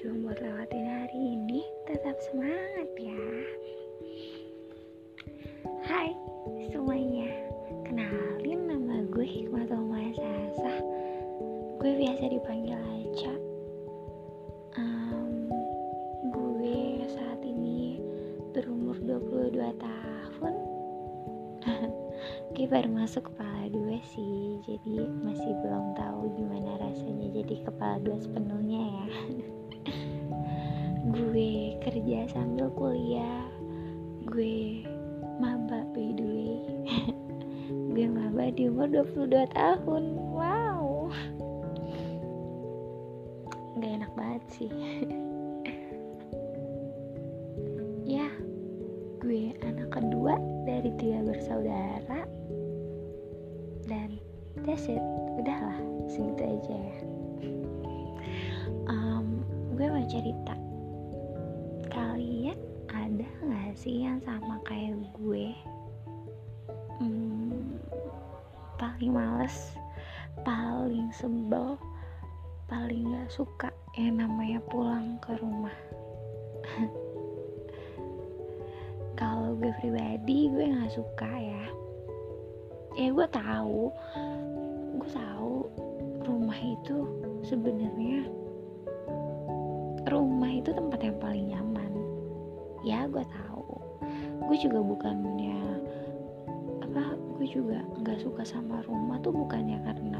berjuang buat lewatin hari ini. Tetap semangat ya. Hai semuanya. Kenalin nama gue Hikmatul Mahasasa Gue biasa dipanggil Aca. Um, Gue saat ini berumur 22 tahun. Gue baru masuk kepala dua sih Jadi masih belum tahu gimana rasanya jadi kepala dua sepenuhnya ya Gue kerja sambil kuliah. Gue maba by the way. Gue maba di umur 22 tahun. Wow. Gak enak banget sih. Ya gue anak kedua dari tiga bersaudara. Dan that's it. Udahlah segitu aja ya. Um, gue mau cerita sih yang sama kayak gue. Hmm, paling males paling sebel paling gak suka yang namanya pulang ke rumah. Kalau gue pribadi gue gak suka ya. Ya gue tahu gue tahu rumah itu sebenarnya rumah itu tempat yang paling nyaman. Ya gue tahu gue juga bukannya apa gue juga nggak suka sama rumah tuh bukannya karena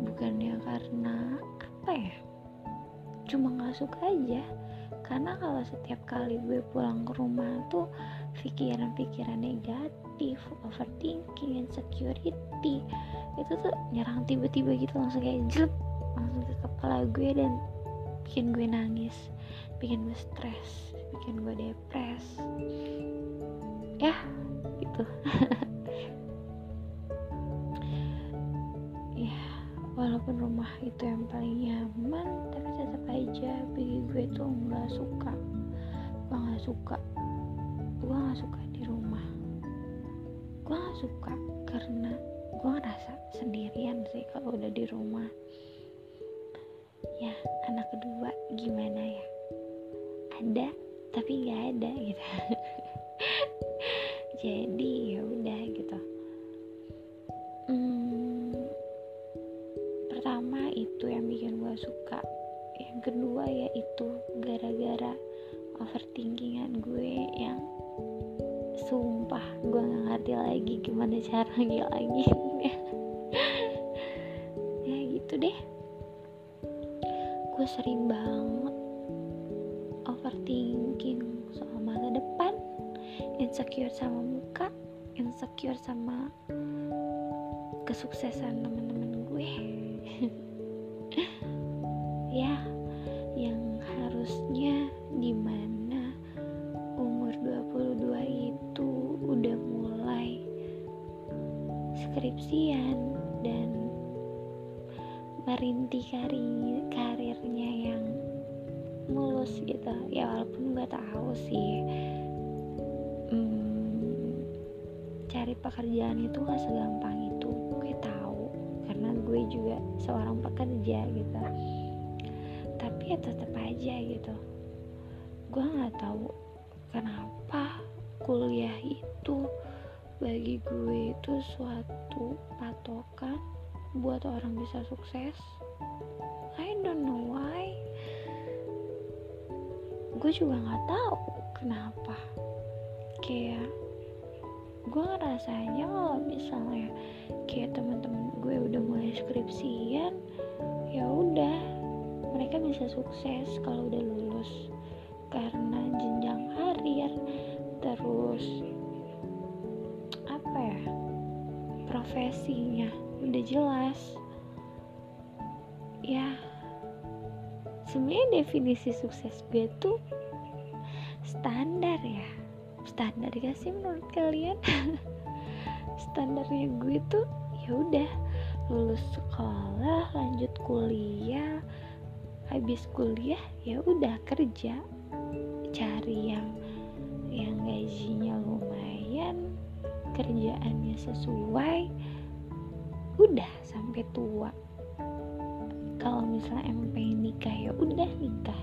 bukannya karena apa ya cuma nggak suka aja. Karena kalau setiap kali gue pulang ke rumah tuh pikiran-pikiran negatif overthinking insecurity itu tuh nyerang tiba-tiba gitu langsung kayak jelek langsung ke kepala gue dan bikin gue nangis bikin gue stres bikin gue depres ya gitu. Ya walaupun rumah itu yang paling nyaman tapi tetap aja bagi gue tuh nggak suka. Gue nggak suka. Gue nggak suka di rumah. Gue nggak suka karena gue ngerasa sendirian sih kalau udah di rumah. Ya anak kedua gimana ya? Ada tapi nggak ada gitu jadi ya udah gitu. Hmm, pertama itu yang bikin gue suka. Yang kedua yaitu gara-gara overthinkingan gue yang sumpah gue nggak ngerti lagi gimana cara ngilanginnya. Ya gitu deh. Gue sering banget overthinking soal masa depan insecure sama insecure sama kesuksesan teman-teman gue. Ya yang harusnya di mana umur 22 itu udah mulai skripsian dan merinti karir karirnya yang mulus gitu. Ya walaupun gue tahu sih hmm, pekerjaan itu gak segampang itu. Gue tahu karena gue juga seorang pekerja gitu. Tapi ya tetap aja gitu. Gue nggak tahu kenapa kuliah itu bagi gue itu suatu patokan buat orang bisa sukses. I don't know why. Gue juga nggak tahu kenapa. Kayak gue ngerasanya kalau misalnya kayak teman-teman gue udah mulai skripsian ya udah mereka bisa sukses kalau udah lulus. Karena jenjang karir terus apa ya profesinya udah jelas. Ya sebenarnya definisi sukses gue tuh standar ya standar gak sih menurut kalian? Standarnya gue tuh ya udah lulus sekolah lanjut kuliah. Habis kuliah ya udah kerja. Cari yang yang gajinya lumayan kerjaannya sesuai. Udah sampai tua. Kalau misalnya emang pengen nikah ya udah nikah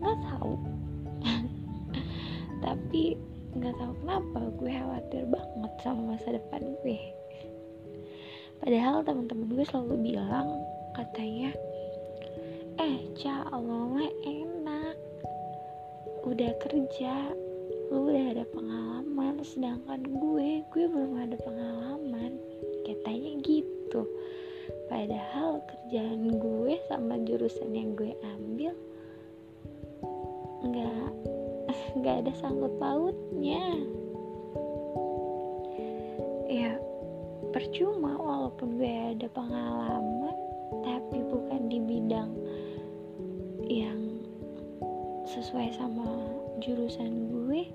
nggak tahu kenapa gue khawatir banget sama masa depan gue. Padahal teman-teman gue selalu bilang katanya eh ca Allah mah enak. Udah kerja lu udah ada pengalaman. Sedangkan gue gue belum ada pengalaman. Katanya gitu. Padahal kerjaan gue sama jurusan yang gue ambil nggak nggak ada sangkut pautnya. Ya percuma walaupun gue ada pengalaman tapi bukan di bidang yang sesuai sama jurusan gue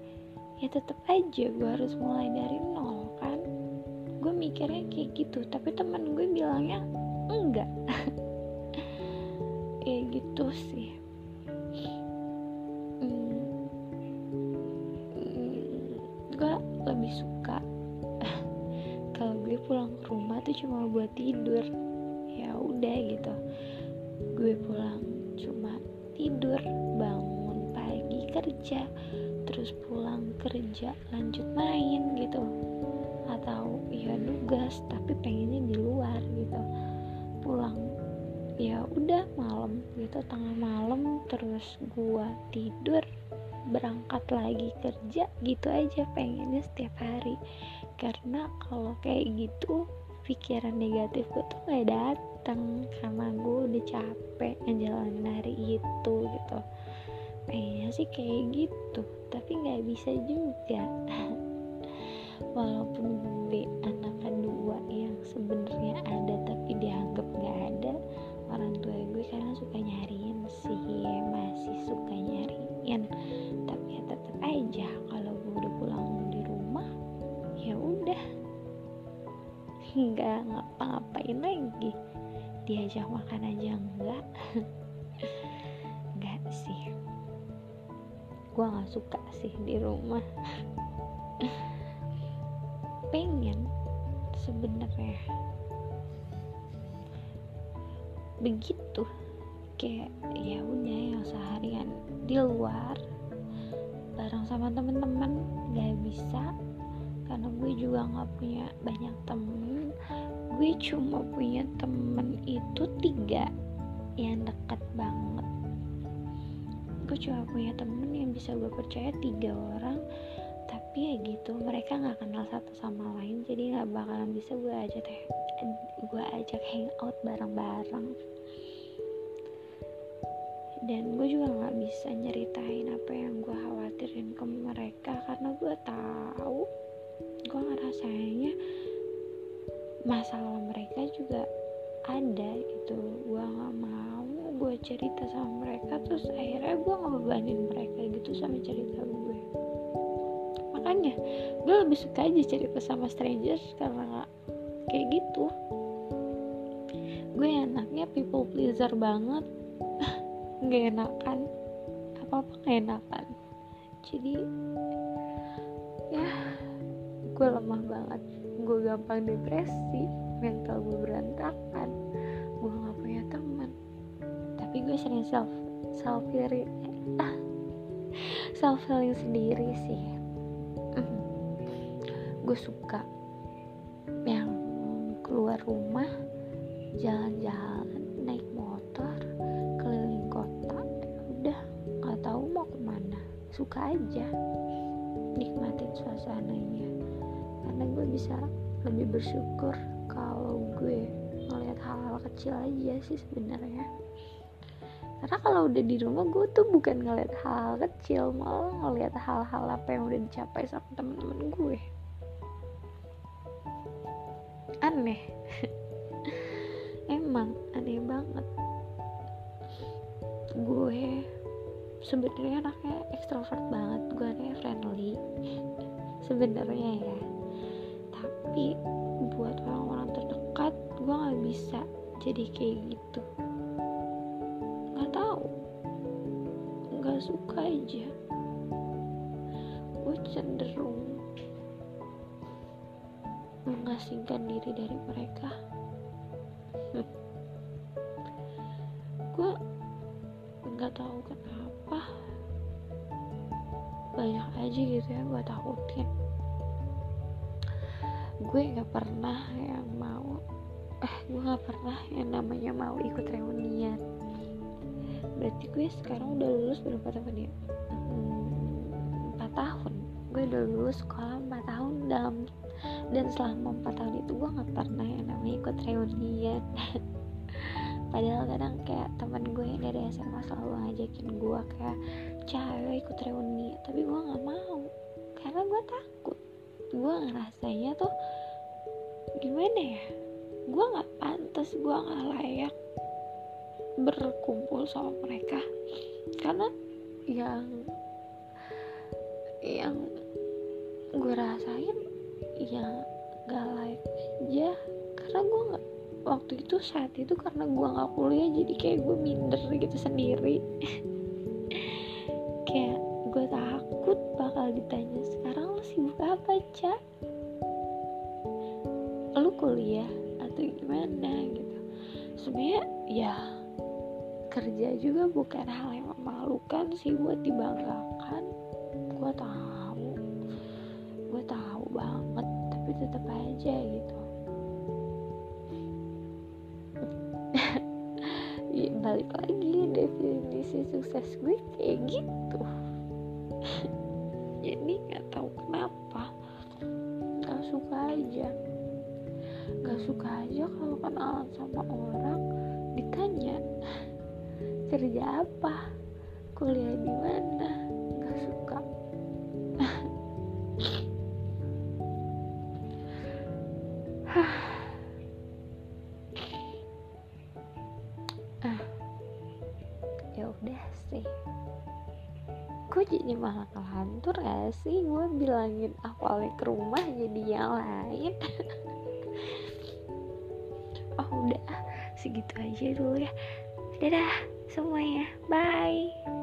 ya tetap aja gue harus mulai dari nol kan? Gue mikirnya kayak gitu tapi teman gue bilangnya enggak. Ya gitu sih gue lebih suka kalau gue pulang ke rumah tuh cuma buat tidur. Ya udah gitu. Gue pulang cuma tidur bangun pagi kerja terus pulang kerja lanjut main gitu. Atau ya nugas tapi pengennya di luar gitu. Pulang ya udah malam gitu tengah malam terus gua tidur berangkat lagi kerja gitu aja pengennya setiap hari. Karena kalau kayak gitu pikiran negatif gue tuh gak datang karena gue udah capek ngejalanin hari itu gitu. Pengennya sih kayak gitu tapi nggak bisa juga gue nggak suka sih di rumah. Pengen sebenarnya. Begitu. Kayak ya udah yang seharian di luar bareng sama temen-temen gak bisa. Karena gue juga nggak punya banyak temen. Gue cuma punya temen itu tiga yang deket banget gue cuma punya temen yang bisa gue percaya tiga orang. Tapi ya gitu mereka nggak kenal satu sama lain jadi nggak bakalan bisa gue ajak teh gue ajak hangout bareng-bareng. Dan gue juga nggak bisa nyeritain apa yang gue khawatirin ke mereka karena gue tahu gue ngerasanya masalah mereka juga ada gitu. Gue nggak mau gue cerita sama mereka terus akhirnya gue ngebebanin mereka gitu sama cerita gue. Makanya gue lebih suka aja cerita sama strangers karena kayak gitu. Gue enaknya people pleaser banget. Nggak enakan. Apa apa nggak enakan. Jadi ya gue lemah banget. Gue gampang depresi mental gue berantakan gue sering self self ah, self healing sendiri sih. Gue suka yang keluar rumah jalan-jalan naik motor keliling kota udah nggak tahu mau ke mana. Suka aja nikmatin suasananya. Karena gue bisa lebih bersyukur kalau gue ngelihat hal-hal kecil aja sih sebenarnya karena kalau udah di rumah gue tuh bukan ngeliat hal, kecil malah ngeliat hal-hal apa yang udah dicapai sama temen-temen gue. Aneh. Emang aneh banget. Gue sebenarnya anaknya ekstrovert banget gue anaknya friendly. Sebenarnya ya. Tapi buat orang-orang terdekat gue nggak bisa jadi kayak gitu tahu. Nggak suka aja. Gue cenderung mengasingkan diri dari mereka. Gue nggak tahu kenapa. Banyak aja gitu ya gue takutin. Gue nggak pernah yang mau eh gue nggak pernah yang namanya mau ikut reunian berarti gue sekarang udah lulus berapa tahun ya? Hmm, tahun. Gue udah lulus sekolah empat tahun dalam dan selama empat tahun itu gue nggak pernah yang namanya ikut reunian. Padahal kadang kayak temen gue yang dari SMA selalu ngajakin gue kayak cewek ikut reuni. Tapi gue nggak mau karena gue takut. Gue ngerasanya tuh gimana ya? Gue nggak pantas gue nggak layak berkumpul sama mereka. Karena yang yang gue rasain ya gak layak aja karena gue nggak waktu itu saat itu karena gue nggak kuliah jadi kayak gue minder gitu sendiri. Kayak gue takut bakal ditanya sekarang lo sibuk apa cak lu kuliah atau gimana? gitu. Sebenarnya ya kerja juga bukan hal yang memalukan sih buat dibanggakan. Gue tahu. Gue tahu banget tapi tetap aja gitu. Ya, balik lagi definisi sukses gue kayak gitu. Jadi nggak tahu kenapa. Nggak suka aja. Nggak suka aja kalau kenalan sama orang ditanya kerja apa? Kuliah di mana? Nggak suka. Ah ya udah sih. Gue jadi malah kelantur gak sih? Gue bilangin awalnya ke rumah jadi yang lain. Oh udah. Segitu aja dulu ya. Dadah semuanya. Bye